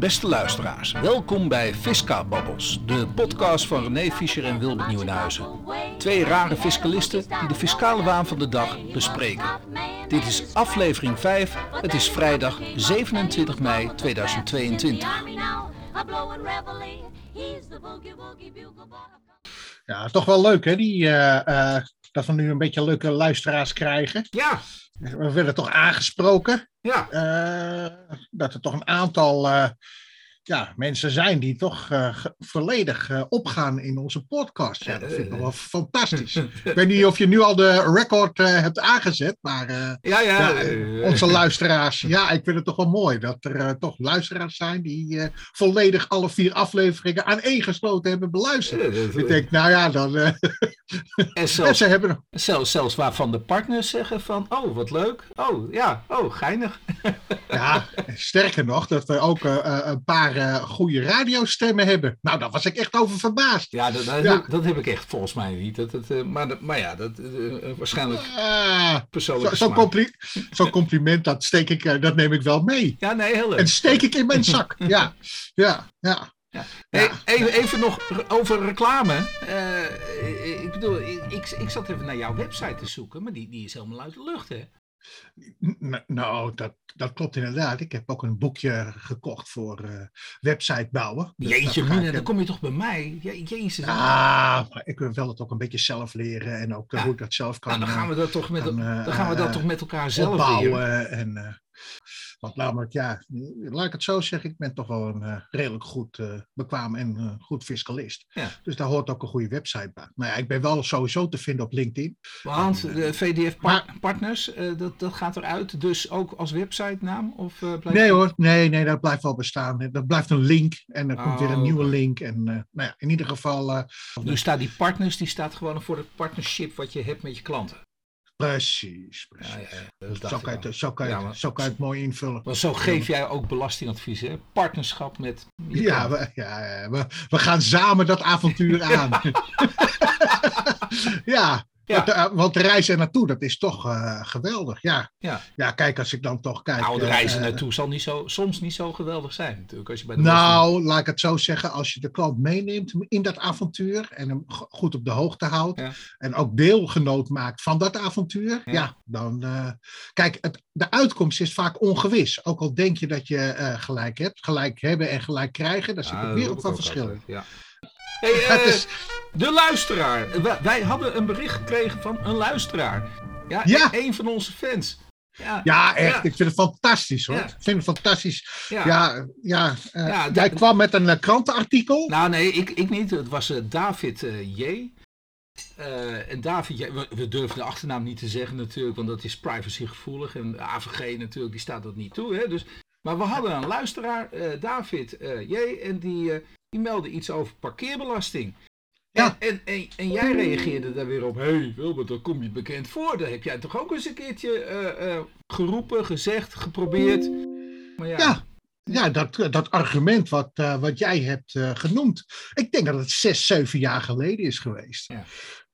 Beste luisteraars, welkom bij Fisca Babbels, de podcast van René Fischer en Wilbert Nieuwenhuizen. Twee rare fiscalisten die de fiscale waan van de dag bespreken. Dit is aflevering 5, het is vrijdag 27 mei 2022. Ja, toch wel leuk hè, die, uh, uh, dat we nu een beetje leuke luisteraars krijgen. Ja. We werden toch aangesproken. Ja. Uh, dat er toch een aantal ja, mensen zijn die toch uh, volledig uh, opgaan in onze podcast. Ja, dat vind ik wel fantastisch. ik weet niet of je nu al de record uh, hebt aangezet, maar ja, ja. onze luisteraars. Ja, ik vind het toch wel mooi dat er toch luisteraars zijn die volledig alle vier afleveringen aan één gesloten hebben beluisterd. ik denk, nou ja, dan. en zelfs, ze hebben... zelfs, zelfs waarvan de partners zeggen van, oh, wat leuk. Oh, ja, oh, geinig. ja, sterker nog, dat we ook een paar uh, goede radiostemmen hebben. Nou, daar was ik echt over verbaasd. Ja, dat, dat, ja. dat heb ik echt volgens mij niet. Dat, dat, uh, maar, maar ja, dat uh, waarschijnlijk persoonlijk. Zo'n zo compli zo compliment, dat, steek ik, dat neem ik wel mee. Ja, nee, heel leuk. En steek ik in mijn zak. ja, ja, ja. Ja. Hey, even, even, nog over reclame. Uh, ik bedoel, ik, ik, zat even naar jouw website te zoeken, maar die, die is helemaal uit de lucht, hè? Nou, dat, dat klopt inderdaad. Ik heb ook een boekje gekocht voor uh, website bouwen. Dus Jeetje, mina, dan kom je toch bij mij? Je, jezus. Ah, maar ik wil het ook een beetje zelf leren en ook ja. hoe ik dat zelf kan. Nou, dan gaan we dat toch met, kan, dan gaan we dat toch met elkaar zelf leren. En, want namelijk, ja, laat ik het zo zeggen, ik ben toch wel een uh, redelijk goed uh, bekwaam en uh, goed fiscalist. Ja. Dus daar hoort ook een goede website bij. Maar ja, ik ben wel sowieso te vinden op LinkedIn. Want de VDF par Partners, dat, dat gaat eruit, dus ook als website naam? Of, blijft nee hoor, nee, nee, dat blijft wel bestaan. Dat blijft een link en er oh. komt weer een nieuwe link. En nou ja, in ieder geval... dus staat die partners, die staat gewoon voor het partnership wat je hebt met je klanten? Precies, precies. Ja, ja, zo, kan je, zo, kan je, ja, zo kan je het mooi invullen. Maar zo geef jij ook belastingadvies, hè? Partnerschap met. Ja, we, ja we, we, gaan samen dat avontuur aan. ja, ja. Want, want de reis er naartoe, dat is toch uh, geweldig. Ja. Ja. ja, kijk, als ik dan toch kijk. Nou, de er uh, naartoe zal niet zo, soms niet zo geweldig zijn, natuurlijk. Als je bij de nou, laat ik het zo zeggen. Als je de klant meeneemt in dat avontuur en hem goed op de hoogte houdt. Ja. En ook deelgenoot maakt van dat avontuur. Ja, dan. kijk, het, de uitkomst is vaak ongewis. Ook al denk je dat je gelijk hebt. Gelijk hebben en gelijk krijgen, daar zit een wereld van verschil. Ja. Hey, uh, de luisteraar. Wij, hadden een bericht gekregen van een luisteraar. Ja, ja. een van onze fans. Ja, ja echt. Ja. Ik vind het fantastisch hoor. Ja. Ik vind het fantastisch. Ja, ja, ja, uh, jij kwam met een uh, krantenartikel. Nou nee, ik, ik niet. Het was David J. en David, we, we durven de achternaam niet te zeggen natuurlijk, want dat is privacygevoelig. En AVG natuurlijk, die staat dat niet toe. Hè? Dus, maar we hadden een luisteraar, David J. En die, die meldde iets over parkeerbelasting. Ja. En, en, en, en, jij reageerde daar weer op. Hé hey, Wilbert, daar kom je bekend voor. Daar heb jij toch ook eens een keertje uh, uh, geroepen, gezegd, geprobeerd. Maar ja. ja. Ja, dat, dat argument wat, uh, wat jij hebt genoemd. Ik denk dat het zes, zeven jaar geleden is geweest. Ja.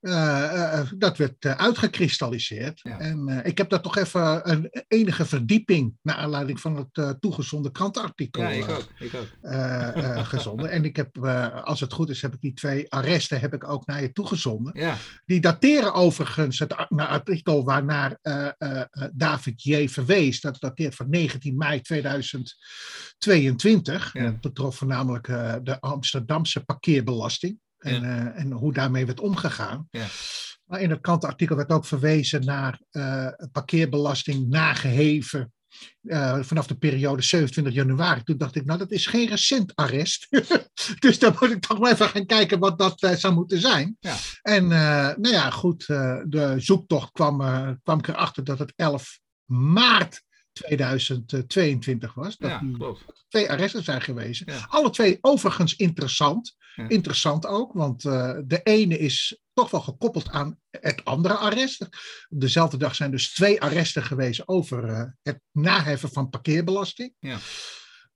Uh, uh, dat werd uitgekristalliseerd. Ja. En ik heb daar toch even een enige verdieping naar aanleiding van het toegezonden krantenartikel ja, ik ook, ik ook. gezonden. En ik heb, als het goed is, heb ik die twee arresten heb ik ook naar je toegezonden. Ja. Die dateren overigens het artikel waarnaar David J. verwees. Dat dateert van 19 mei 2022. Ja. Dat betrof voornamelijk de Amsterdamse parkeerbelasting. En, ja. uh, en, hoe daarmee werd omgegaan. Ja. Maar in het krantenartikel werd ook verwezen naar uh, parkeerbelasting nageheven. Uh, vanaf de periode 27 januari. Toen dacht ik, nou, dat is geen recent arrest. dus dan moet ik toch maar even gaan kijken wat dat zou moeten zijn. Ja. En nou ja, goed, de zoektocht kwam, kwam ik erachter dat het 11 maart 2022 was. Dat ja, klopt. twee arresten zijn geweest. Ja. Alle twee overigens interessant. Ja. Interessant ook, want uh, de ene is toch wel gekoppeld aan het andere arrest. Op dezelfde dag zijn dus twee arresten geweest over uh, het naheffen van parkeerbelasting. Ja.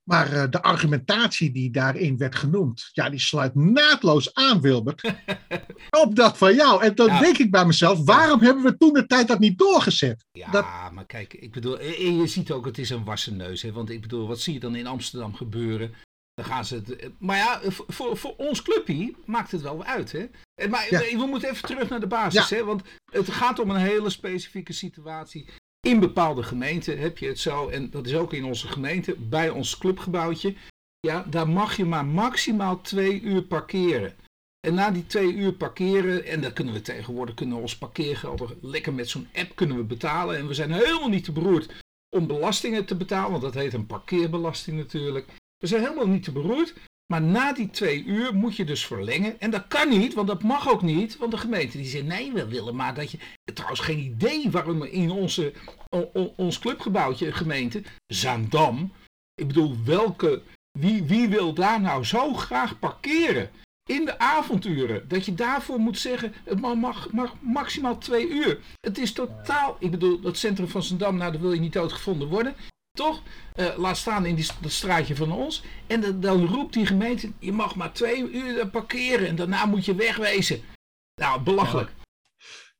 Maar uh, de argumentatie die daarin werd genoemd, ja, die sluit naadloos aan, Wilbert, op dat van jou. En dan ja. denk ik bij mezelf, waarom hebben we toen de tijd dat niet doorgezet? Ja, dat... maar kijk, ik bedoel, en je ziet ook, het is een wassen neus. Hè? Want ik bedoel, wat zie je dan in Amsterdam gebeuren? Dan gaan ze het, maar ja, voor, voor ons clubje maakt het wel uit. Hè? Maar ja. we moeten even terug naar de basis. Hè? Want het gaat om een hele specifieke situatie. In bepaalde gemeenten heb je het zo, en dat is ook in onze gemeente, bij ons clubgebouwtje. Ja, daar mag je maar maximaal twee uur parkeren. En na die twee uur parkeren, en dan kunnen we tegenwoordig kunnen ons parkeergeld lekker met zo'n app kunnen we betalen. En we zijn helemaal niet te beroerd om belastingen te betalen, want dat heet een parkeerbelasting natuurlijk. We zijn helemaal niet te beroerd. Maar na die twee uur moet je dus verlengen. En dat kan niet, want dat mag ook niet. Want de gemeente die zegt, nee, we willen maar dat je... Trouwens, geen idee waarom in onze, ons clubgebouwtje, gemeente, Zaandam... Ik bedoel, welke... Wie, wie wil daar nou zo graag parkeren? In de avonduren. Dat je daarvoor moet zeggen, het mag, mag maximaal twee uur. Het is totaal... Ik bedoel, dat centrum van Zaandam, nou, daar wil je niet doodgevonden worden. Toch? Uh, laat staan in die, dat straatje van ons. En dan, dan, roept die gemeente, je mag maar twee uur parkeren en daarna moet je wegwezen. Nou, belachelijk.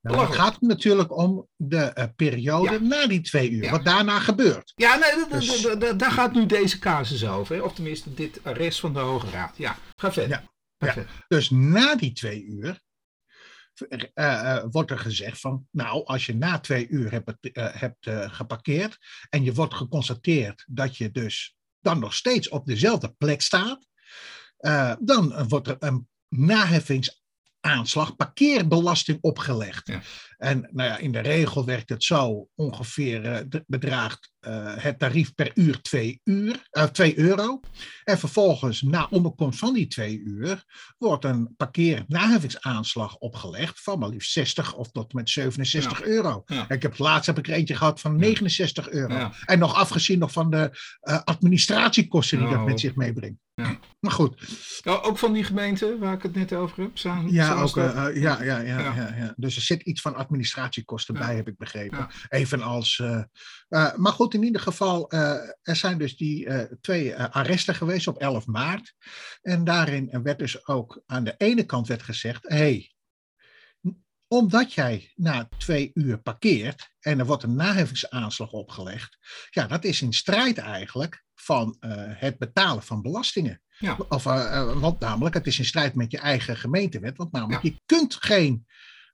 Nou, het gaat natuurlijk om de uh, periode ja. na die twee uur, ja. wat daarna gebeurt. Ja, nee, dus... daar gaat nu deze casus over. Hè? Of tenminste dit arrest van de Hoge Raad. Ja, ga verder. Ja. Dus na die twee uur uh, wordt er gezegd van, nou, als je na twee uur hebt, uh, hebt geparkeerd en je wordt geconstateerd dat je dus dan nog steeds op dezelfde plek staat, dan wordt er een naheffingsaanslag, parkeerbelasting opgelegd. Ja. En nou ja, in de regel werkt het zo, ongeveer bedraagt uh, het tarief per uur 2 uur, uh, 2 euro. En vervolgens, na onderkomst van die 2 uur, wordt een parkeer-naheffingsaanslag opgelegd van maar liefst 60 of tot met 67 ja. euro. Ja. Ik heb laatst heb ik er eentje gehad van 69 euro. En nog afgezien nog van de uh, administratiekosten die dat met zich meebrengt. Maar goed. Oh, ook van die gemeente waar ik het net over heb? Ja, ook, ja, ja, ja, ja, ja, Dus er zit iets van administratiekosten bij, heb ik begrepen. Evenals. Maar goed in ieder geval, uh, er zijn dus die uh, twee arresten geweest op 11 maart. En daarin werd dus ook aan de ene kant werd gezegd, hey, omdat jij na twee uur parkeert en er wordt een naheffingsaanslag opgelegd, ja, dat is in strijd eigenlijk van het betalen van belastingen. Ja. Of, want namelijk, het is in strijd met je eigen gemeentewet, want namelijk, ja. je kunt geen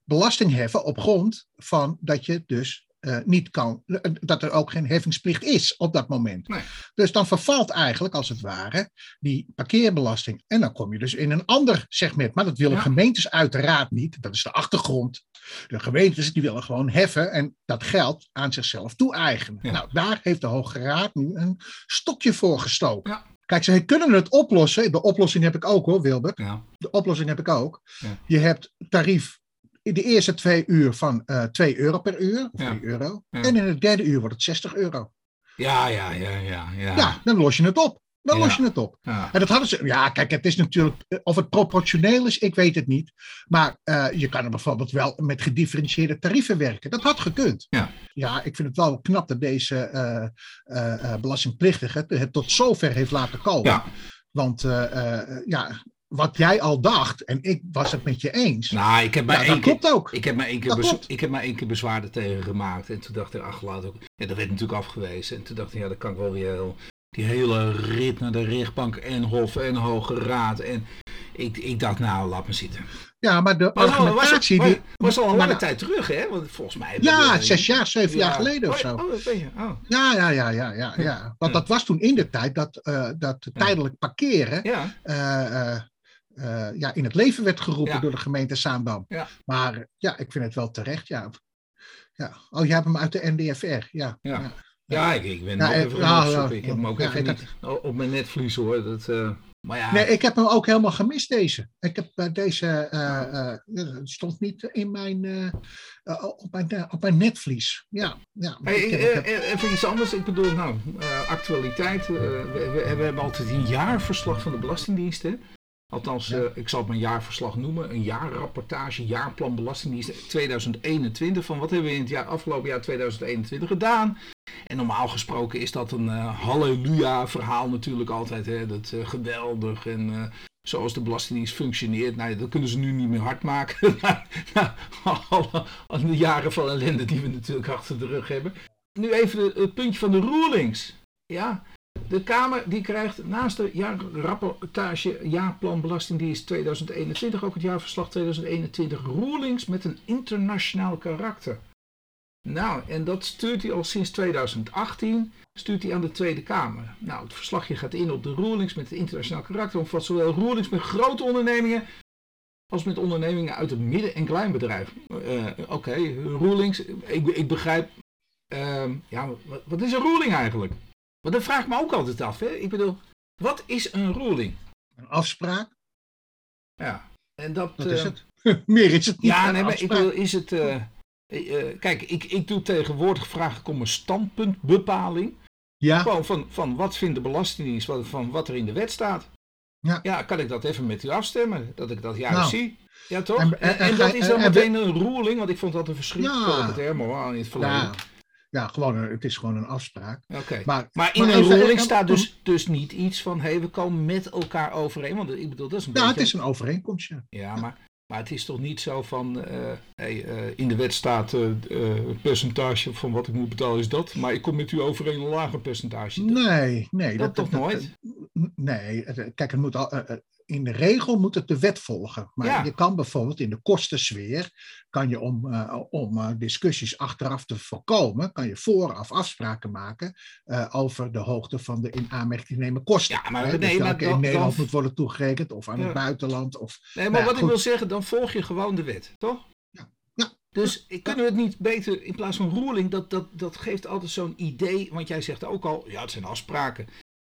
belasting heffen op grond van dat je dus uh, niet kan, eh, dat er ook geen heffingsplicht is op dat moment. Nee. Dus dan vervalt eigenlijk als het ware die parkeerbelasting. En dan kom je dus in een ander segment. Maar dat willen ja. gemeentes uiteraard niet. Dat is de achtergrond. De gemeentes die willen gewoon heffen en dat geld aan zichzelf toe-eigenen. Ja. Nou, daar heeft de Hoge Raad nu een stokje voor gestoken. Ja. Kijk, ze kunnen het oplossen. De oplossing heb ik ook hoor, Wilbert. Ja. De oplossing heb ik ook. Ja. Je hebt tarief de eerste twee uur van uh, eh, 2 euro per uur, of 3 euro. En in het derde uur wordt het 60 euro. Ja, ja, ja, ja. Ja, ja dan los je het op. Dan los je het op. Ja. En dat hadden ze. Ja, kijk, het is natuurlijk. Eh, of het proportioneel is, ik weet het niet. Maar uh, je kan er bijvoorbeeld wel met gedifferentieerde tarieven werken. Dat had gekund. Ja, ja ik vind het wel knap dat deze uh, belastingplichtige het tot zover heeft laten komen. Ja. Want ja, wat jij al dacht, en ik was het met je eens. Nou, ik heb maar ja, één keer, klopt ook. Ik heb maar één keer, bez, ik heb maar één keer bezwaar tegen gemaakt. En toen dacht ik, ach, laat ook. Ja, dat werd natuurlijk afgewezen. En toen dacht ik, ja, dat kan ik wel weer heel. Die hele rit naar de rechtbank en Hof en Hoge Raad. En ik, ik dacht, nou, laat me zitten. Ja, maar de maar argumentatie... Was, was, was al een lange tijd terug, hè? Want volgens mij... Ja, zes jaar, zeven ja. jaar geleden of zo. Oh, dat ben je. Oh. Ja, ja, ja, ja, ja, ja. Want dat was toen in de tijd dat, uh, dat tijdelijk parkeren... Ja. Uh, uh, uh, ja, in het leven werd geroepen ja. door de gemeente Zaandam. Ja. Maar ja, ik vind het wel terecht. Ja. Ja. Oh, je hebt hem uit de NDFR. Ja. ja. Ja, ik, ik ben hem ook even ja, ja, Ik heb hem ook even niet op mijn netvlies hoor. Dat, uh, maar ja. Nee, ik heb hem ook helemaal gemist deze. Ik heb uh, deze, stond niet in mijn, op mijn, op mijn netvlies. Ja, ja. Hey, ik, heb, even iets anders. Ik bedoel, nou, actualiteit. We, we, we, hebben altijd een jaarverslag van de Belastingdienst. Althans, ja. uh, ik zal het mijn jaarverslag noemen. Een jaarrapportage, jaarplan belastingdienst 2021. Van wat hebben we in het jaar, afgelopen jaar 2021 gedaan? En normaal gesproken is dat een halleluja verhaal natuurlijk altijd. Hè? Dat geweldig en zoals de Belastingdienst functioneert. Nou, dat kunnen ze nu niet meer hard maken. na, alle, alle jaren van ellende die we natuurlijk achter de rug hebben. Nu even het puntje van de rulings. Ja, de Kamer die krijgt naast de jaarrapportage Jaarplan Belastingdienst 2021 ook het jaarverslag 2021 rulings met een internationaal karakter. Nou, en dat stuurt hij al sinds 2018, stuurt hij aan de Tweede Kamer. Nou, het verslagje gaat in op de rulings met het internationaal karakter, omvat zowel rulings met grote ondernemingen als met ondernemingen uit het midden- en kleinbedrijf. Uh, Oké, rulings, ik, ik begrijp, uh, ja, wat, wat, is een ruling eigenlijk? Want dat vraag ik me ook altijd af, hè? Ik bedoel, wat is een ruling? Een afspraak. Ja, en dat... Dat is het. Meer is het niet. Ja, nee, maar ik bedoel, is het... Uh, uh, kijk, ik, ik doe tegenwoordig, vraag ik om een standpuntbepaling. Ja. Gewoon van, van wat vindt de Belastingdienst van wat er in de wet staat. Ja. ja, kan ik dat even met u afstemmen? Dat ik dat juist Nou. zie. Ja, toch? En- En, en- en dat is dan en- meteen een ruling, want ik vond dat een verschrikkelijke Ja. term hoor, in het verleden. Ja, ja gewoon, een- het is gewoon een afspraak. Oké. Maar, Maar in maar een ruling staat dus, dus niet iets van, hé, we komen met elkaar overeen. Want ik bedoel, dat is een Ja, het is een overeenkomst, ja. Ja, maar, maar het is toch niet zo van, eh, hey, eh, in de wet staat eh, eh, het percentage van wat ik moet betalen is dat. Maar ik kom met u overeen een lager percentage. Dat- Nee, nee. dat toch nooit? nee, het- kijk, het moet al, in de regel moet het de wet volgen. Maar Ja. je kan bijvoorbeeld in de kostensfeer, kan je om, eh, om eh, discussies achteraf te voorkomen, kan je vooraf afspraken maken eh, over de hoogte van de in aanmerking nemen kosten. Ja, maar Hè, nee, dus maar dan- in Nederland dan- moet worden toegerekend of aan Ja. het buitenland. Of, Nee, maar Nou ja, wat ik wil zeggen, dan volg je gewoon de wet, toch? Ja. Ja. Dus kunnen we het niet beter, in plaats van ruling, dat, dat, dat geeft altijd zo'n idee, want jij zegt ook al, ja, het zijn afspraken.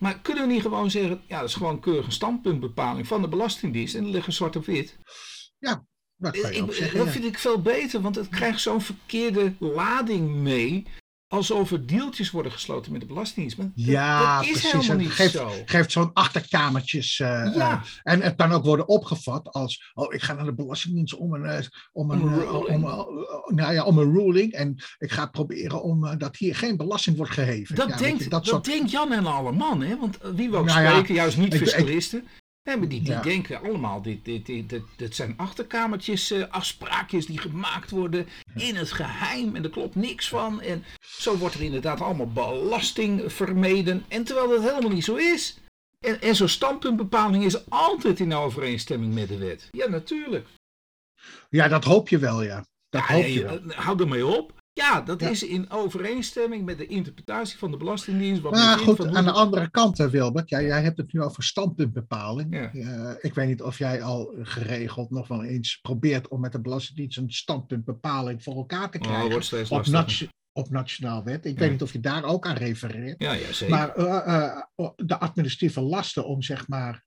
Maar kunnen we niet gewoon zeggen, ja, dat is gewoon keurig een standpuntbepaling van de Belastingdienst en er liggen zwart op wit. dat kan je ook Ik, zeggen. dat ja. vind ik veel beter, want het krijgt zo'n verkeerde lading mee. Alsof er deeltjes worden gesloten met de Belastingdienst. Maar dat, Ja, dat is precies. helemaal Het niet geeft, zo. geeft zo'n achterkamertjes. eh, Ja. eh, en het kan ook worden opgevat als: oh, ik ga naar de Belastingdienst om een, eh, om een, Om een ruling. om, nou ja, om een ruling. En ik ga proberen om dat hier geen belasting wordt geheven. Dat, Ja, denkt, je, dat, soort- denkt Jan en alle man, hè? Want wie we ook Nou ja, spreken, juist niet fiscalisten. Nee, maar die, die Ja. denken allemaal, dit, dit, dit, dit, dit zijn achterkamertjes, eh, afspraakjes die gemaakt worden in het geheim en er klopt niks van. En zo wordt er inderdaad allemaal belasting vermeden. En terwijl dat helemaal niet zo is. En, en zo'n standpuntbepaling is altijd in overeenstemming met de wet. Ja, natuurlijk. ja, dat hoop je wel, ja. Dat Ja, hoop je wel. eh, Hou ermee op. Ja, dat Ja. is in overeenstemming met de interpretatie van de Belastingdienst. Wat Maar goed, van aan de de- andere kant, hè, Wilbert, ja, jij hebt het nu over standpuntbepaling. Ja. Eh, ik weet niet of jij al geregeld nog wel eens probeert om met de Belastingdienst een standpuntbepaling voor elkaar te Oh, krijgen. wordt steeds op, op nationaal wet. Ik Ja. weet niet of je daar ook aan refereert. Ja, ja, zeker. Maar eh, eh, de administratieve lasten om zeg maar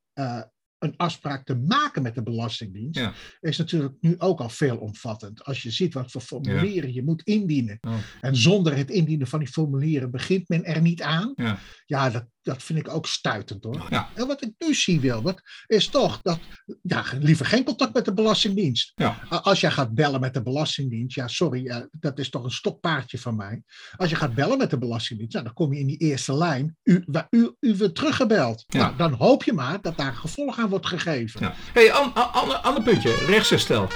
een afspraak te maken met de Belastingdienst Ja. is natuurlijk nu ook al veelomvattend. Als je ziet wat voor formulieren je moet indienen. Oh. En zonder het indienen van die formulieren begint men er niet aan. Ja. Ja, dat, dat vind ik ook stuitend hoor. Ja. En wat ik nu zie, Wilbert, is toch dat, ja, liever geen contact met de Belastingdienst. Ja. Als jij gaat bellen met de Belastingdienst, ja, sorry, eh, dat is toch een stokpaardje van mij. Als je gaat bellen met de Belastingdienst, ja, dan kom je in die eerste lijn. U, waar u, u wordt teruggebeld. Ja. Nou, dan hoop je maar dat daar gevolg aan wordt gegeven. Ja. hey, an, an- ander, ander puntje. Rechtsherstel.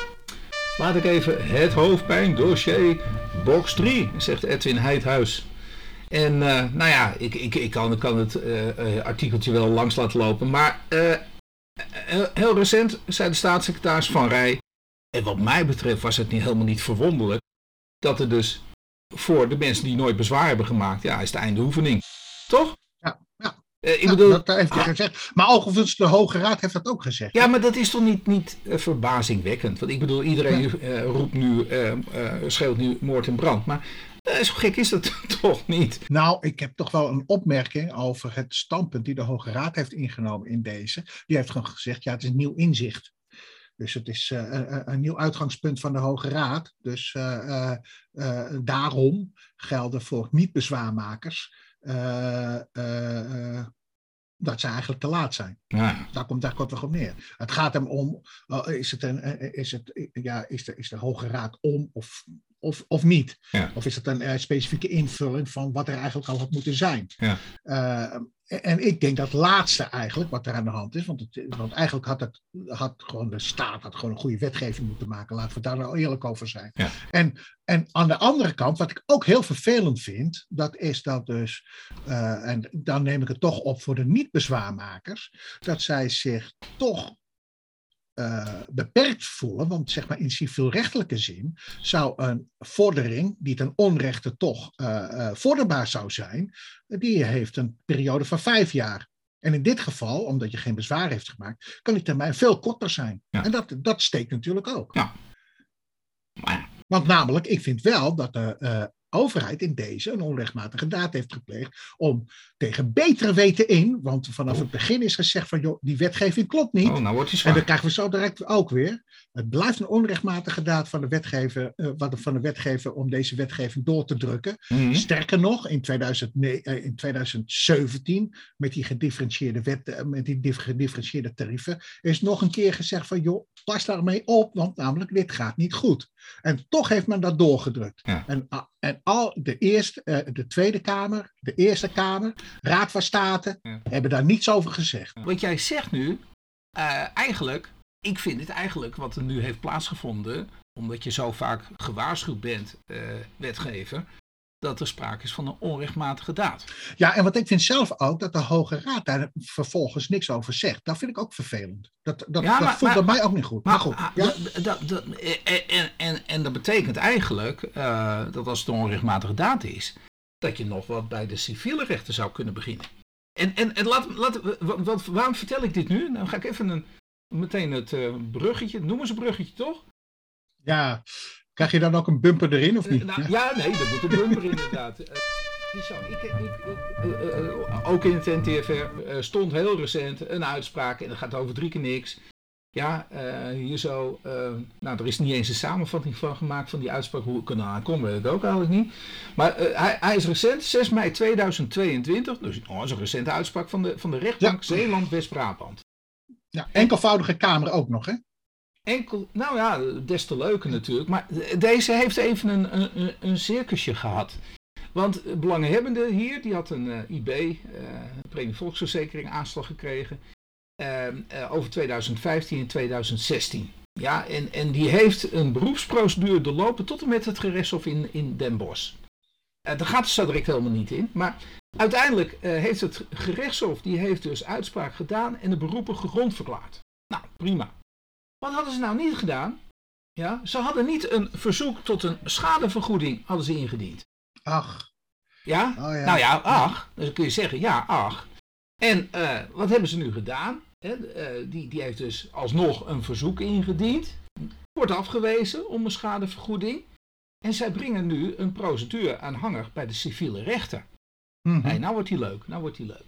Laat ik even het hoofdpijndossier box 3, zegt Edwin Heidhuis. En eh, nou ja, ik, ik, ik kan, kan het eh, eh, artikeltje wel langs laten lopen. Maar heel, recent zei de staatssecretaris Van Rij. En wat mij betreft was het niet, helemaal niet verwonderlijk. Dat er dus voor de mensen die nooit bezwaar hebben gemaakt. Ja, is de einde oefening. Toch? Ja, ja. Ik Ja, bedoel, dat heeft hij gezegd. Maar overigens, de Hoge Raad heeft dat ook gezegd. Ja, maar dat is toch niet, niet verbazingwekkend? Want ik bedoel, iedereen roept nu, schreeuwt nu moord en brand. Maar zo gek is dat toch niet? Nou, ik heb toch wel een opmerking over het standpunt die de Hoge Raad heeft ingenomen in deze. Die heeft gewoon gezegd, ja, het is een nieuw inzicht. Dus het is eh, een, een nieuw uitgangspunt van de Hoge Raad. Dus eh, eh, eh, daarom gelden voor niet-bezwaarmakers eh, eh, eh, dat ze eigenlijk te laat zijn. Ja, Daar komt daar kortweg op neer. Het gaat hem om, eh, is, het een, eh, is, het, ja, is, de, is de Hoge Raad om of of, of niet? Ja. Of is het een uh, specifieke invulling van wat er eigenlijk al had moeten zijn? Ja. Uh, en ik denk dat laatste eigenlijk wat er aan de hand is. Want, het, want eigenlijk had, het, had gewoon de staat had gewoon een goede wetgeving moeten maken. Laten we daar wel eerlijk over zijn. Ja. En, en aan de andere kant, wat ik ook heel vervelend vind, dat is dat dus, uh, en dan neem ik het toch op voor de niet-bezwaarmakers, dat zij zich toch uh, beperkt voelen, want zeg maar in civielrechtelijke zin zou een vordering die ten onrechte toch uh, uh, vorderbaar zou zijn, die heeft een periode van vijf jaar. En in dit geval, omdat je geen bezwaar heeft gemaakt, kan die termijn veel korter zijn. Ja. En dat, dat steekt natuurlijk ook. Ja. Maar, Want namelijk, ik vind wel dat de overheid in deze een onrechtmatige daad heeft gepleegd om tegen betere weten in, want vanaf het begin is gezegd van joh, die wetgeving klopt niet. oh, nou wordt En dan krijgen we zo direct ook weer. Het blijft een onrechtmatige daad van de wetgever, uh, van de wetgever om deze wetgeving door te drukken. Mhm. Sterker nog, in, 2009, uh, in 2017, met die gedifferentieerde, wet, uh, met die gedifferentieerde tarieven, is nog een keer gezegd van joh, pas daarmee op, want namelijk dit gaat niet goed. En toch heeft men dat doorgedrukt. Ja. En, en al de eerste, uh, de Tweede Kamer, de Eerste Kamer, Raad van State, Ja. hebben daar niets over gezegd. Wat jij zegt nu, uh, eigenlijk, ik vind het eigenlijk wat er nu heeft plaatsgevonden, omdat je zo vaak gewaarschuwd bent, uh, wetgever, dat er sprake is van een onrechtmatige daad. Ja, en wat ik vind zelf ook, dat de Hoge Raad daar vervolgens niks over zegt. Dat vind ik ook vervelend. Dat, dat, Ja, dat maar- voelt bij mij ook niet goed. Maar, goed, ja. dat, dat, en, en, en, dat betekent eigenlijk uh, dat als het een onrechtmatige daad is, dat je nog wat bij de civiele rechten zou kunnen beginnen. En, en, en laat, laat, wat, waarom vertel ik dit nu? Dan ga ik even een, meteen het uh, bruggetje, noemen ze bruggetje toch? ja, krijg je dan ook een bumper erin of niet? Uh, nou, ja, nee, dat moet een bumper inderdaad. Zo, ik, ik, ik, ook in het NTFR stond heel recent een uitspraak en dat gaat over drie keer niks. Ja, hier zo. Nou, er is niet eens een samenvatting van gemaakt van die uitspraak. Hoe ik er nou kom, weet ik ook eigenlijk niet. Maar hij, hij, is recent, 6 mei 2022. Dus oh, dat is een recente uitspraak van de, van de rechtbank ja. Zeeland-West-Brabant. Ja, enkelvoudige kamer ook nog, hè? Enkel, nou ja, des te leuker natuurlijk. Maar deze heeft even een, een, een circusje gehad. Want belanghebbende hier, die had een uh, IB, uh, premie volksverzekering, aanslag gekregen. Uh, uh, over 2015 en 2016. Ja, en, en die heeft een beroepsprocedure doorlopen tot en met het gerechtshof in, in Den Bosch. Daar gaat het zo direct helemaal niet in. Maar uiteindelijk heeft het gerechtshof, die heeft dus uitspraak gedaan en de beroepen gegrond verklaard. Nou, prima. Wat hadden ze nou niet gedaan? Ja, ze hadden niet een verzoek tot een schadevergoeding hadden ze ingediend. Ach. Ja? Oh, ja. Nou ja, ach. Dan kun je zeggen, ja, ach. En uh, wat hebben ze nu gedaan? He, uh, die, die heeft dus alsnog een verzoek ingediend. Wordt afgewezen om een schadevergoeding. En zij brengen nu een procedure aanhanger bij de civiele rechter. Mm -hmm. hey, nou wordt die leuk, nou wordt die leuk.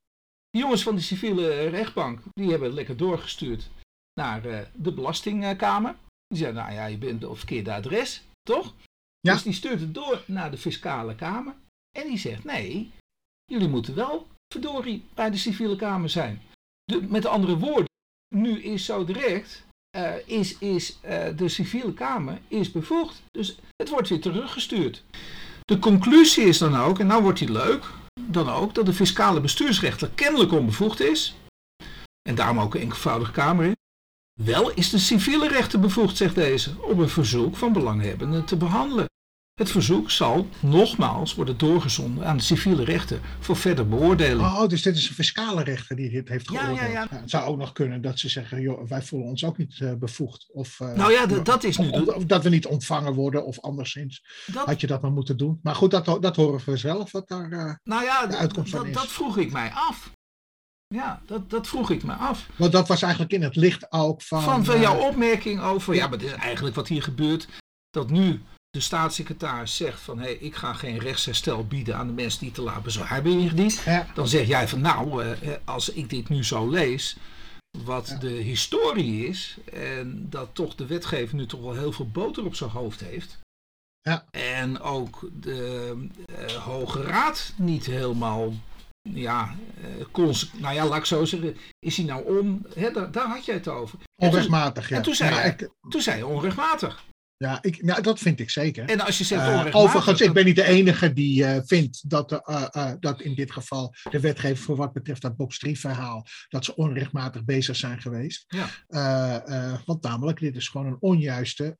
Die jongens van de civiele rechtbank, die hebben het lekker doorgestuurd naar uh, de belastingkamer. Die zeiden, nou ja, je bent op verkeerde adres, toch? Ja. Dus die stuurt het door naar de fiscale kamer. En die zegt, nee, jullie moeten wel verdorie bij de civiele kamer zijn. De, met andere woorden, nu is zo direct, uh, is, is uh, de civiele kamer is bevoegd. Dus het wordt weer teruggestuurd. De conclusie is dan ook, en nou wordt die leuk, dan ook dat de fiscale bestuursrechter kennelijk onbevoegd is. En daarom ook een enkelvoudige kamer in. Wel is de civiele rechter bevoegd, zegt deze, om een verzoek van belanghebbenden te behandelen. Het verzoek zal nogmaals worden doorgezonden aan de civiele rechter voor verder beoordeling. Oh, dus dit is een fiscale rechter die dit heeft Ja, geoordeeld. ja, ja. het zou ook nog kunnen dat ze zeggen, joh, wij voelen ons ook niet uh, bevoegd. Of, uh, Nou ja, dat is nu of, dat we niet ontvangen worden of anderszins. Dat, Had je dat maar moeten doen. Maar goed, dat, dat horen we zelf. Wat daar, uh, nou ja, de uitkomst van is. dat vroeg ik mij af. Ja, dat, dat vroeg ik me af. want dat was eigenlijk in het licht ook van... Van, van eh, jouw opmerking over, ja, maar dit is eigenlijk wat hier gebeurt. Dat nu de staatssecretaris zegt van, hé, hey, ik ga geen rechtsherstel bieden aan de mensen die te laat bezwaar hebben ingediend. ja, Dan zeg jij van, nou, eh, als ik dit nu zo lees, wat Ja. de historie is, en dat toch de wetgever nu toch wel heel veel boter op zijn hoofd heeft. Ja. En ook de eh, Hoge Raad niet helemaal, ja, eh, cons- nou ja, laat ik zo zeggen, is hij nou om, hè, daar, daar had jij het over. En toen, onrechtmatig, ja. en toen zei Ja, hij- ik- toen zei je onrechtmatig. Ja, ik, nou, dat vind ik zeker. En als je zegt Uh, onrechtmatig... overigens, ik ben niet de enige die uh, vindt dat, uh, dat in dit geval de wetgever voor wat betreft dat box 3 verhaal, dat ze onrechtmatig bezig zijn geweest. Ja. want namelijk, dit is gewoon een onjuiste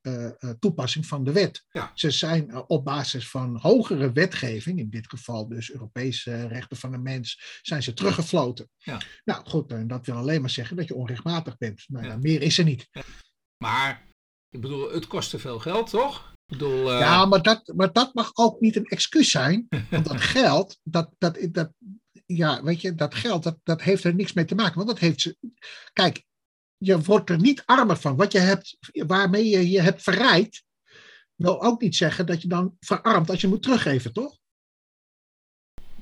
toepassing van de wet. Ja. Ze zijn op basis van hogere wetgeving, in dit geval dus Europese rechten van de mens, zijn ze teruggefloten. Ja. Nou goed, en dat wil alleen maar zeggen dat je onrechtmatig bent. Nou, Ja. Meer is er niet. Maar, ik bedoel, het kost te veel geld, toch? Ik bedoel, eh, Ja, maar dat, maar dat mag ook niet een excuus zijn. Want dat geld, dat, dat, dat, ja, weet je, dat geld, dat, dat heeft er niks mee te maken. Want dat heeft ze. Kijk, je wordt er niet armer van. Wat je hebt, waarmee je je hebt verrijkt, wil ook niet zeggen dat je dan verarmt als je moet teruggeven, toch?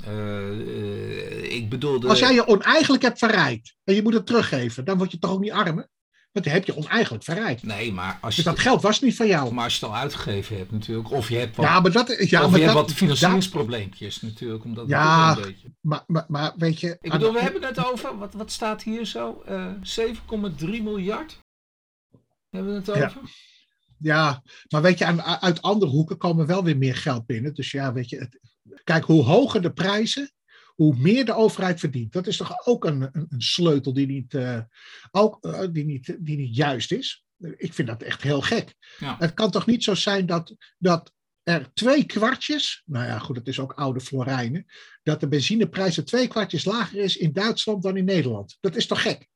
eh, eh, ik bedoel... De, Als jij je oneigenlijk hebt verrijkt en je moet het teruggeven, dan word je toch ook niet armer? Want dan heb je oneigenlijk verrijkt. Nee, maar als je, Dus dat geld was niet van jou. maar als je het al uitgegeven hebt natuurlijk, of je hebt wat, Ja, maar dat. Ja, of maar je hebt dat, wat financieringsprobleempjes natuurlijk, omdat Ja, een beetje... maar, maar, maar weet je. Ik bedoel, we hebben het over, wat, wat staat hier zo? Eh 7,3 miljard? Hebben we het Ja. over? Ja, maar weet je, uit andere hoeken komen wel weer meer geld binnen. Dus ja, weet je, het, kijk, hoe hoger de prijzen, hoe meer de overheid verdient. Dat is toch ook een, een, een sleutel die niet, eh, ook, eh, die, niet, die niet juist is. Ik vind dat echt heel gek. Ja. Het kan toch niet zo zijn dat, dat er twee kwartjes, nou ja, goed, het is ook oude florijnen, dat de benzineprijs er twee kwartjes lager is in Duitsland dan in Nederland. Dat is toch gek?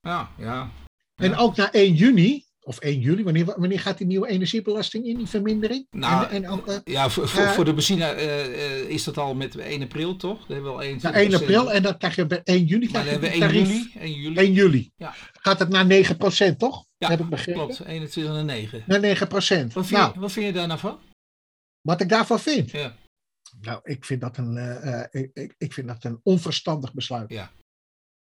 Ja, ja. En Ja. ook na 1 juni, of 1 juli, wanneer, wanneer gaat die nieuwe energiebelasting in, die vermindering? Nou, en, en ook, eh, Ja, voor, voor, Eh, voor de benzine eh, is dat al met 1 april, toch? Dan hebben we al 1 na 1 april en dan krijg je bij 1 juni Maar krijg dan je hebben we een 1 tarief. juli. 1 juli. 1 juli. Ja. Gaat het naar 9% toch? Ja, Heb ik begrepen? Klopt, 21 en 9. Naar 9 Wat vind, Nou, wat vind je daar nou van? wat ik daarvan vind? Ja. Nou, ik vind dat een, ik, ik vind dat een onverstandig besluit. Ja.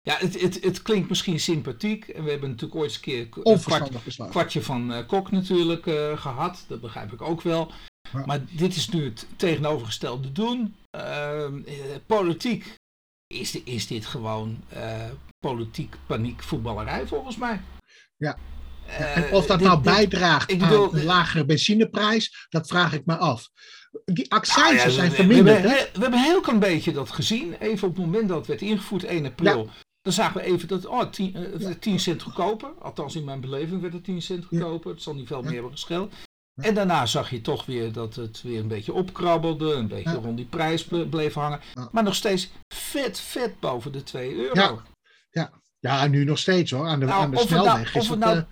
Ja, het, het, het klinkt misschien sympathiek. En we hebben natuurlijk ooit eens een keer een kwart, kwartje van eh, Kok natuurlijk eh, gehad. Dat begrijp ik ook wel. Ja. Maar dit is nu het tegenovergestelde doen. Ehm, eh, politiek is, de- is dit gewoon politiek paniek voetballerij volgens mij. Ja. En of dat dit- nou dit- bijdraagt ik bedoel, een lagere benzineprijs, dat vraag ik me af. Die Nou accijnsen ja, zijn verminderd. We, hè? hebben, we hebben een heel klein beetje dat gezien. Even op het moment dat het werd ingevoerd, 1 april. Dan zagen we even dat oh, 10, eh, het werd 10 cent goedkoper. Althans, in mijn beleving werd het 10 cent goedkoper. Het zal niet veel meer hebben gescheeld. Ja. En daarna zag je toch weer dat het weer een beetje opkrabbelde. Een beetje rond die prijs ble- bleef hangen. Maar nog steeds vet, vet boven de 2 euro. Ja. Ja, nu nog steeds hoor. Aan de, Nou, aan de of het nou, snelweg of is het het, nou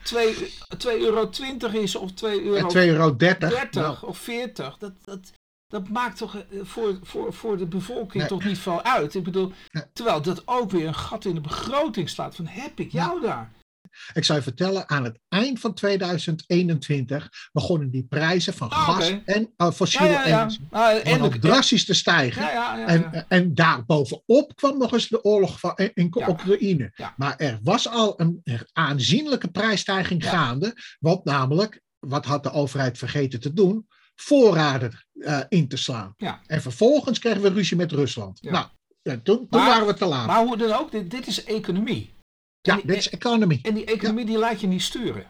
2 2,20 euro is of 2 eh, euro 2,30 euro. 30 Nou, of 40, dat, dat, dat maakt toch eh, voor, voor, voor de bevolking Nee. toch niet veel uit. Ik bedoel, terwijl dat ook weer een gat in de begroting slaat van heb ik jou daar? Ik zou je vertellen, aan het eind van 2021 begonnen die prijzen van Ah, gas en uh, fossiele Ja, ja, ja. energie Ah, en drastisch te stijgen. En, en daarbovenop kwam nog eens de oorlog van, in, in. Oekraïne. Maar er was al een aanzienlijke prijsstijging gaande. Want namelijk, wat had de overheid vergeten te doen? Voorraden eh, in te slaan. Ja. En vervolgens kregen we ruzie met Rusland. Ja. Nou, ja, toen, toen Maar- waren we te laat. Maar hoe dan ook, dit, dit is economie. ja, dit is economy. En die economie die laat je niet sturen.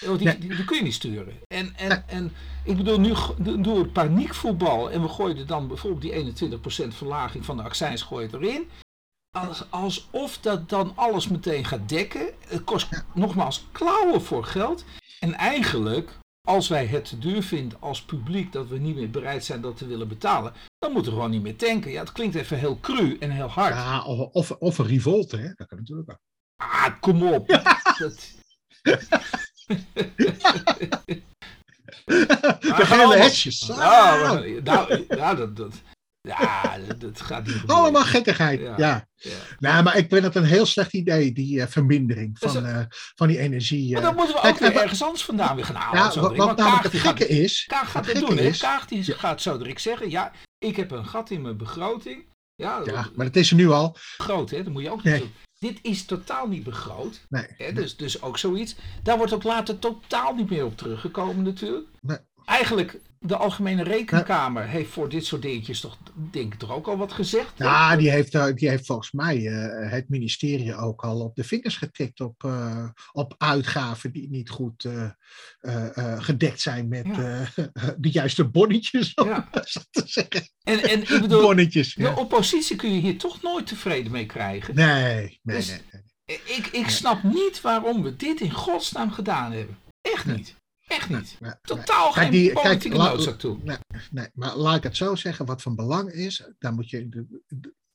Die, Nee. die, die kun je niet sturen. En, en, Nee. en ik bedoel, nu go- do- doen we paniekvoetbal en we gooien er dan bijvoorbeeld die 21% verlaging van de accijns gooi je erin. Als, alsof dat dan alles meteen gaat dekken. Het kost nogmaals klauwen voor geld. En eigenlijk, als wij het te duur vinden als publiek dat we niet meer bereid zijn dat te willen betalen, dan moeten we gewoon niet meer tanken. Ja, het klinkt even heel cru en heel hard. Ja, of, of, of een revolte, hè? dat kan natuurlijk ook. Ah, kom op. Dat, De gele hesjes. Ja, Ah, nou, ja, dat, dat, ja, dat, dat gaat niet gebeuren. Allemaal gekkigheid. Ja. Ja. Ja. Nou, maar ik vind het een heel slecht idee, die eh, vermindering Dus, van, eh, van die energie. Maar eh. dan moeten we Kijk, ook wa- ergens anders vandaan weer gaan halen. ja, zo wat, namelijk Kaag, het gaat- gekke is. Kaag gaat het doen, hè? Kaag die Ja. gaat zo direct zeggen, ja, ik heb een gat in mijn begroting. Ja, Ja, maar dat is er nu al. begroot, hè? Dat moet je ook Nee. niet doen. Dit is totaal niet begroot. Nee. Hè? Dus, dus ook zoiets. Daar wordt ook later totaal niet meer op teruggekomen natuurlijk. Nee. Eigenlijk de Algemene Rekenkamer heeft voor dit soort dingetjes toch, denk ik, toch ook al wat gezegd? Ja, die heeft, eh, die heeft volgens mij uh, het ministerie ook al op de vingers getikt op, uh, op uitgaven die niet goed gedekt zijn met ja. de juiste bonnetjes. Om ja. te zeggen. En, en ik bedoel, bonnetjes, de oppositie kun je hier toch nooit tevreden mee krijgen. Nee, nee, Dus- nee. nee. Ik, ik snap niet waarom we dit in godsnaam gedaan hebben. Echt niet. Echt niet. Nee, Totaal Kijk, geen die- kijk, politieke la- noodzaak toe. Nee, nee, maar laat ik het zo zeggen, wat van belang is, dan moet je,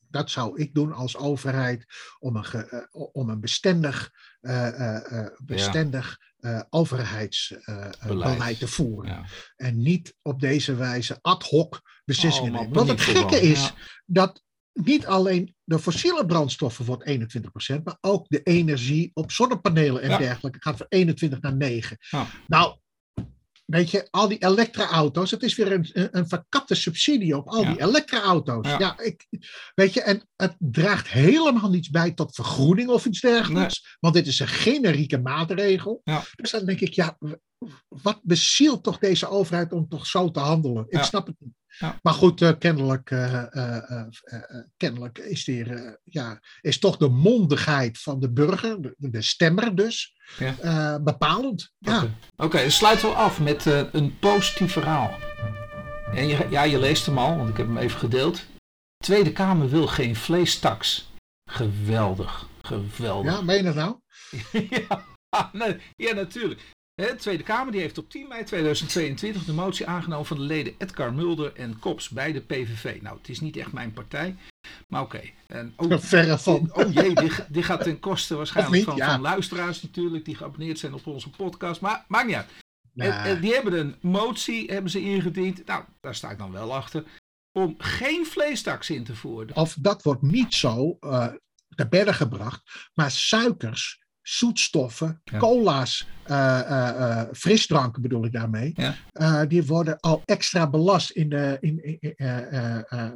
dat zou ik doen als overheid, om een, ge- eh, om een bestendig, eh, eh, bestendig overheidsbeleid Beleid. te voeren. Ja. En niet op deze wijze ad hoc beslissingen Oh, nemen. Want het gekke is ja. dat niet alleen de fossiele brandstoffen wordt 21%, maar ook de energie op zonnepanelen en Ja. dergelijke gaat van 21 naar 9. Ja. Nou, weet je, al die elektraauto's, het is weer een, een, verkapte subsidie op al Ja. die elektraauto's. Ja. Ja. ik, weet je, en het draagt helemaal niets bij tot vergroening of iets dergelijks, want dit is een generieke maatregel. Ja. Dus dan denk ik, ja, wat bezielt toch deze overheid om toch zo te handelen? Ik snap het niet. Ja. Maar goed, eh, kennelijk, eh, eh, kennelijk is, ja, is toch de mondigheid van de burger, de, de stemmer dus, Ja. bepalend. Ja. Oké, dan sluiten we af met een positief verhaal. En je, ja, je leest hem al, want ik heb hem even gedeeld. Tweede Kamer wil geen vleestaks. Geweldig, geweldig. ja, meen je dat nou? ja, nee, ja, natuurlijk. De Tweede Kamer die heeft op 10 mei 2022 de motie aangenomen van de leden Edgar Mulder en Kops bij de PVV. Nou, het is niet echt mijn partij, maar oké. En ook- Verre van. Oh jee, dit, dit gaat ten koste waarschijnlijk niet, van, ja. van luisteraars natuurlijk, die geabonneerd zijn op onze podcast. Maar maakt niet uit. En, die hebben een motie hebben ze ingediend. Nou, daar sta ik dan wel achter. Om geen vleestaks in te voeren. Of dat wordt niet zo eh te bergen gebracht, maar suikers, zoetstoffen, Ja. cola's, eh, eh, eh, frisdranken bedoel ik daarmee, Ja. die worden al extra belast in de, in,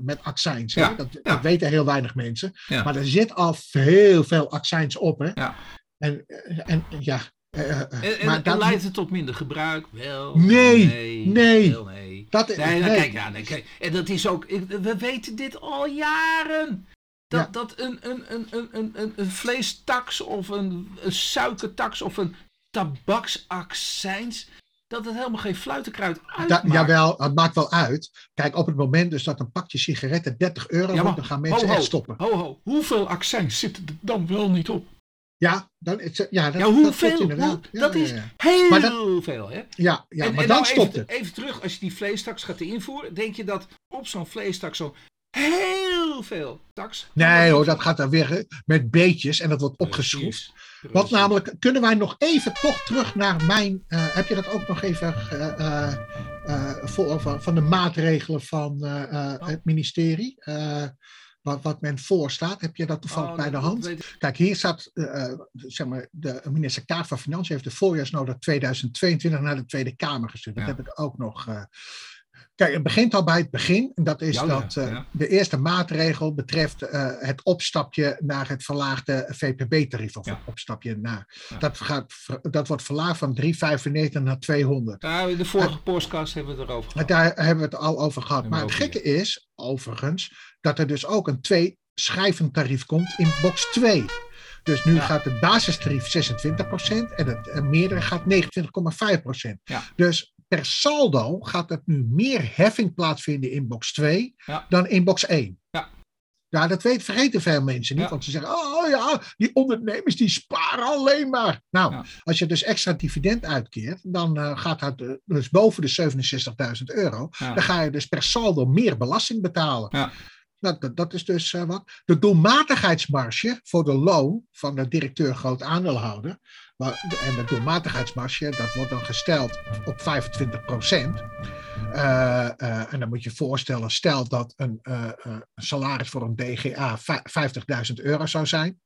met accijns. Ja, Dat, weten heel weinig mensen. Maar er zit al heel veel accijns op. Hè? Ja. En, en ja. En, en, maar en dat, leidt het tot minder gebruik? Wel. Nee, Nee. nee. Nee. dat, Nee, nou, nee. Kijk, ja, nee, kijk. En dat is ook. We weten dit al jaren. Dat, Ja. dat een, een, een, een, een, een, vleestaks of een, een suikertaks of een tabaksaccijns. Dat het helemaal geen fluitenkruid Da, uitmaakt. jawel, het maakt wel uit. Kijk, op het moment dus dat een pakje sigaretten 30 euro Ja, wordt, dan gaan mensen ho, ho, echt stoppen. Ho, ho. Hoeveel accijns zitten er dan wel niet op? Ja, dan het, ja, dat, ja, hoeveel? inderdaad. Hoe- Ja, dat is heel Maar dat- veel, hè? Ja, ja En- maar en dan nou stopt even, het. Even terug, als je die vleestaks gaat invoeren, denk je dat op zo'n vleestaks zo heel veel taks... Nee hoor, dat gaat dan weer met beetjes en dat wordt opgeschroefd. Precies. namelijk, kunnen wij nog even toch terug naar mijn... eh, heb je dat ook nog even voor, van, van de maatregelen van Oh. het ministerie? wat, wat men voorstaat, heb je dat toevallig Oh, bij de hand? ik- Kijk, hier staat, zeg maar, de minister Kaag van Financiën heeft de voorjaarsnota 2022 naar de Tweede Kamer gestuurd. Dat Ja. heb ik ook nog. Eh. Kijk, het begint al bij het begin. En dat is Ja, dat eh, ja. de eerste maatregel betreft eh, het opstapje naar het verlaagde VPB-tarief. Of het opstapje naar. Dat, gaat, dat wordt verlaagd van 3,95 naar 200. Ja, in de vorige podcast hebben we het erover gehad. daar hebben we het al over gehad. Maar het gekke is, overigens, dat er dus ook een twee tarief komt in box 2. Dus nu Ja. gaat het basistarief 26% en het eh, meerdere gaat 29,5%. Ja. Dus per saldo gaat er nu meer heffing plaatsvinden in box 2 Ja. dan in box 1. Ja. Ja, dat weet, vergeten veel mensen niet, Ja. want ze zeggen, oh ja, die ondernemers die sparen alleen maar. Nou, Ja. als je dus extra dividend uitkeert, dan eh, gaat dat eh, dus boven de 67.000 euro. Dan ga je dus per saldo meer belasting betalen. Ja. Nou, dat, dat is dus eh, wat. De doelmatigheidsmarge voor de loon van de directeur groot aandeelhouder. En de doelmatigheidsmarge, dat wordt dan gesteld op 25 procent. En dan moet je je voorstellen, stel dat een, eh, eh, salaris voor een DGA vij- 50.000 euro zou zijn.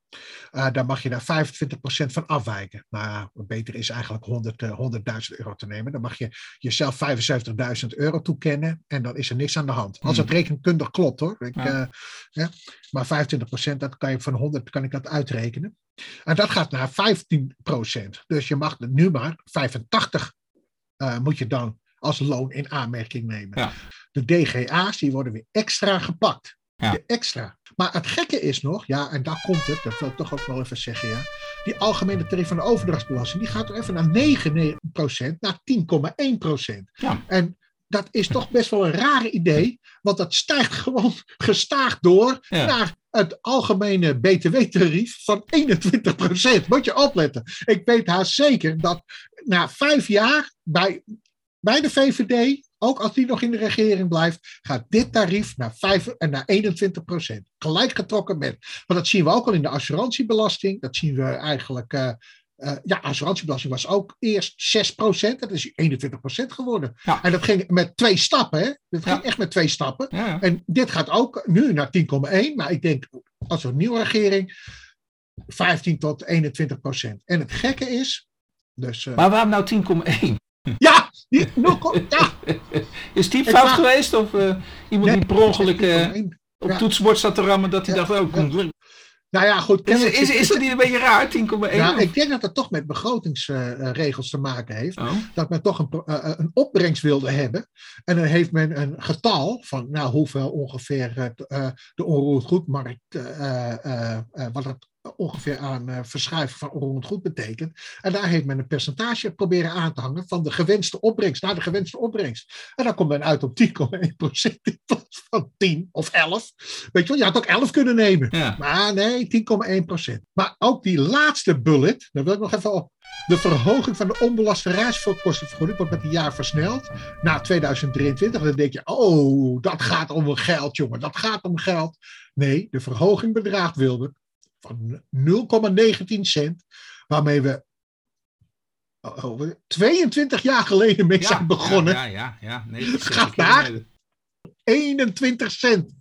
Eh, dan mag je daar 25% van afwijken. Nou ja, beter is eigenlijk 100, eh, 100.000 euro te nemen. Dan mag je jezelf 75.000 euro toekennen en dan is er niks aan de hand. Als het rekenkundig klopt hoor. Ik, Ja. eh, ja. Maar 25% dat kan je van 100 kan ik dat uitrekenen. En dat gaat naar 15%. Dus je mag nu maar 85 eh, moet je dan als loon in aanmerking nemen. Ja. De DGA's die worden weer extra gepakt. Ja. De extra. Maar het gekke is nog, ja, en daar komt het, dat wil ik toch ook wel even zeggen, ja. Die algemene tarief van de overdrachtsbelasting, die gaat er even naar 9% naar 10,1%. Ja. En dat is toch best wel een rare idee, want dat stijgt gewoon gestaag door Ja. naar het algemene btw-tarief van 21%. Moet je opletten. Ik weet haast zeker dat na vijf jaar bij, bij de VVD, ook als die nog in de regering blijft, gaat dit tarief naar, 5, en naar 21%. Gelijk getrokken met. Want dat zien we ook al in de assurantiebelasting. Dat zien we eigenlijk. eh, eh, ja, assurantiebelasting was ook eerst 6%. Dat is 21% geworden. Ja. En dat ging met twee stappen. Hè? Dat ging Ja. echt met twee stappen. Ja. En dit gaat ook nu naar 10,1. Maar ik denk, als een nieuwe regering, 15 tot 21 procent. En het gekke is. Dus, eh, Maar waarom nou 10,1? Ja, die, 0, ja, Is die fout geweest? Of eh, iemand nee, die per ongeluk eh, 10,1. op Ja. toetsenbord zat te rammen dat hij Ja, dacht, oh, komt Nou ja, goed. Is, is, is dat niet een beetje raar, 10,1? Nou, ik denk dat het toch met begrotingsregels te maken heeft. Oh, Dat men toch een, eh, een opbrengst wilde hebben. En dan heeft men een getal van nou, hoeveel ongeveer de onroerend goedmarkt, wat het ongeveer aan eh, verschuiven van onroerend goed betekent. En daar heeft men een percentage proberen aan te hangen van de gewenste opbrengst naar de gewenste opbrengst. En dan komt men uit op 10,1% in plaats van 10 of 11. Weet je wel, je had ook 11 kunnen nemen. ja. Maar nee, 10,1%. Maar ook die laatste bullet, daar wil ik nog even op. De verhoging van de onbelaste reiskostenvergoeding wordt met een jaar versneld. Na 2023, dan denk je, oh, dat gaat om geld, jongen. Dat gaat om geld. Nee, de verhoging bedraagt, Wilbert, van 0,19 cent. Waarmee we oh, oh, 22 jaar geleden mee Ja, zijn begonnen. Ja, ja, ja. ja. Nee, Gaat naar. kilometer. 21 cent.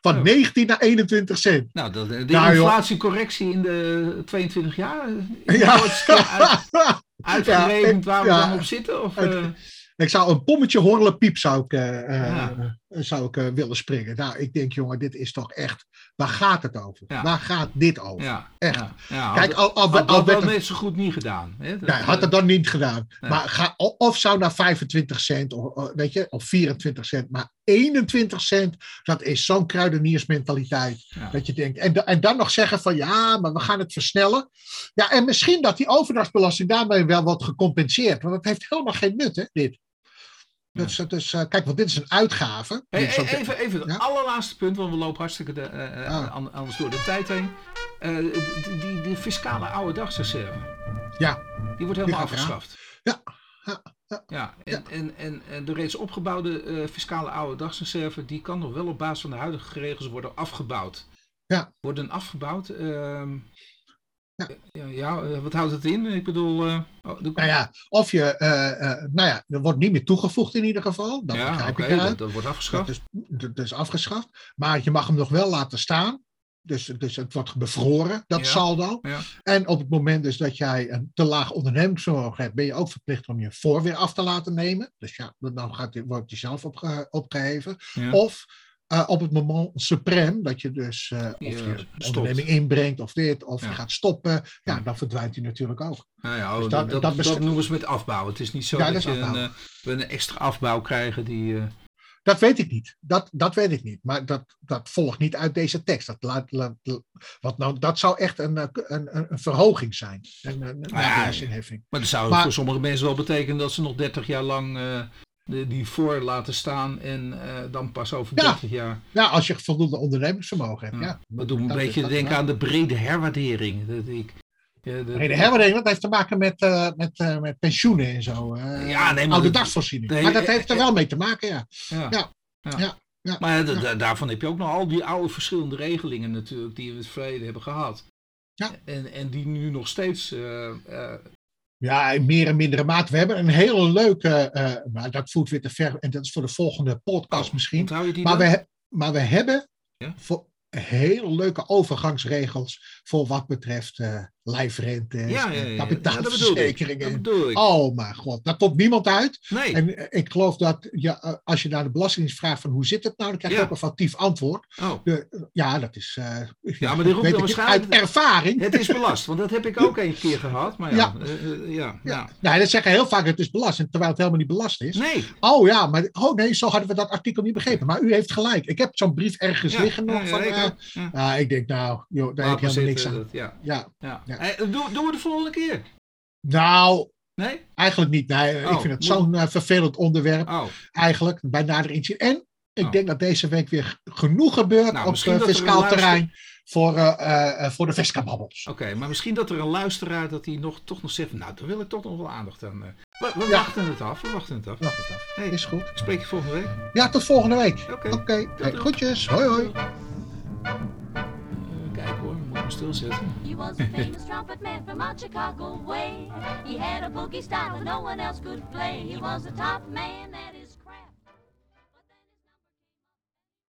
Van Oh. 19 naar 21 cent. Nou, dat, de Nou, joh. inflatiecorrectie in de 22 jaar. Ja. uit- Uitgerekend waar we Ja, dan op zitten? Of, het- eh, Ik zou een pommetje horlen piep zou ik, eh, eh, Ja. zou ik willen springen. Nou, ik denk, jongen, dit is toch echt. Waar gaat het over? Ja. Waar gaat dit over? ja, echt. Ja, Kijk, had, al, al, al dat net zo goed niet gedaan. Hè? Dat, nee, had eh, het dan niet gedaan. Maar ga, of zou naar 25 cent, of, of, weet je, of 24 cent, maar 21 cent, dat is zo'n kruideniersmentaliteit. Dat je denkt, en, en dan nog zeggen van ja, maar we gaan het versnellen. Ja, en misschien dat die overdrachtsbelasting daarmee wel wordt gecompenseerd. Want het heeft helemaal geen nut, hè, dit. Ja. Dus, dus eh, kijk, want dit is een uitgave. Hey, ook- even even het Ja? allerlaatste punt, want we lopen hartstikke de, eh, eh, Ah. an- anders door de tijd heen. Eh, die, die, die fiscale oude dagsreserve, Ja, die wordt helemaal afgeschaft. Ja, ja, ja. Ja, en, En, en, en de reeds opgebouwde eh, fiscale oude dagsreserve, die kan nog wel op basis van de huidige regels worden afgebouwd. Ja. Worden afgebouwd. Ehm, Ja. ja, eh, wat houdt het in? Ik bedoel, eh, oh, de- nou ja, of je, eh, eh, nou ja, er wordt niet meer toegevoegd in ieder geval. Dat ja, begrijp oké, ik eruit. dat, dat wordt afgeschaft. Dat is, dat is afgeschaft. Maar je mag hem nog wel laten staan. Dus, dus het wordt bevroren, dat Ja. saldo. Ja. En op het moment dus dat jij een te laag ondernemingsvermogen hebt, ben je ook verplicht om je voor weer af te laten nemen. Dus ja, dan gaat, wordt die zelf opge, opgeheven. Of eh, op het moment suprem, dat je dus eh, of je stopt. onderneming inbrengt of dit, of Ja. je gaat stoppen, ja, dan verdwijnt hij natuurlijk ook. Nou ja, oh, Dus dat, dat- dat, dat dat, noemen ze met afbouw. Het is niet zo Ja, dat, je een, afbouw. eh, we een extra afbouw krijgen die... eh, Dat weet ik niet. Dat, dat weet ik niet. Maar dat, dat volgt niet uit deze tekst. Dat, laat, laat, wat nou, dat zou echt een, eh, een, een, verhoging zijn. Een, een, ja. Maar dat zou Maar- voor sommige mensen wel betekenen dat ze nog 30 jaar lang eh, die voor laten staan en eh, dan pas over Ja. 30 jaar. Ja, als je voldoende ondernemingsvermogen hebt. Ja. Ja. Dat doet me een beetje denken aan de brede herwaardering. Dat ik, ja, de- Nee, de herwaardering, dat heeft te maken met, eh, met, eh, met pensioenen en zo. Ja, nee, maar oude nee, maar dat heeft er wel mee te maken, ja. ja. Ja. Ja. Ja. Maar da- da- daarvan heb je ook nog al die oude verschillende regelingen natuurlijk die we in het verleden hebben gehad. Ja. En, en die nu nog steeds Ja, in meer en mindere mate. We hebben een hele leuke, eh, maar dat voert weer te ver. En dat is voor de volgende podcast oh, misschien. Die Maar dan? we, maar we hebben Ja? voor hele leuke overgangsregels voor wat betreft, eh, lijfrente, Ja, ja, ja, kapitaalverzekeringen. Ik. Oh mijn god, daar komt niemand uit. Nee. En eh, ik geloof dat ja, eh, als je naar de Belastingdienst vraagt van hoe zit het nou, dan krijg je ook een factief antwoord. Oh. De, ja, dat is eh, Ja, maar die roept ik waarschijnlijk- uit ervaring. Het is belast, want dat heb ik ook een keer gehad. Maar ja, Ja. eh, eh, ja, ja. Nee, dat zeggen heel vaak het is belast, terwijl het helemaal niet belast is. Nee. Oh ja, maar oh nee, zo hadden we dat artikel niet begrepen. Maar u heeft gelijk. Ik heb zo'n brief ergens liggen nog. ja, van, ik eh, ik denk nou, joh, daar heb je maar helemaal niks aan. dat- ja. Ja. Ja. Eh, doen, doen we de volgende keer? Nou, Nee? eigenlijk niet. Nee, Oh, ik vind het zo'n eh, vervelend onderwerp. Oh, Eigenlijk, bij nader inzien. En ik Oh. denk dat deze week weer genoeg gebeurt Nou, op uh, fiscaal luister- terrein voor, eh, eh, eh, voor de Vesca-babbels. oké. Maar misschien dat er een luisteraar dat hij nog, toch nog zegt, nou, daar wil ik toch nog wel aandacht aan. eh. We, we Ja. wachten het af, we wachten het af. Wacht het af. Hey, Is goed. ik spreek je volgende week. Ja, tot volgende week. Oké. Oké, hey, groetjes. Hoi hoi. Hem stilzetten. He was a famous trumpet man from out Chicago way. He had a boogie style that no one else could play. He was a top man and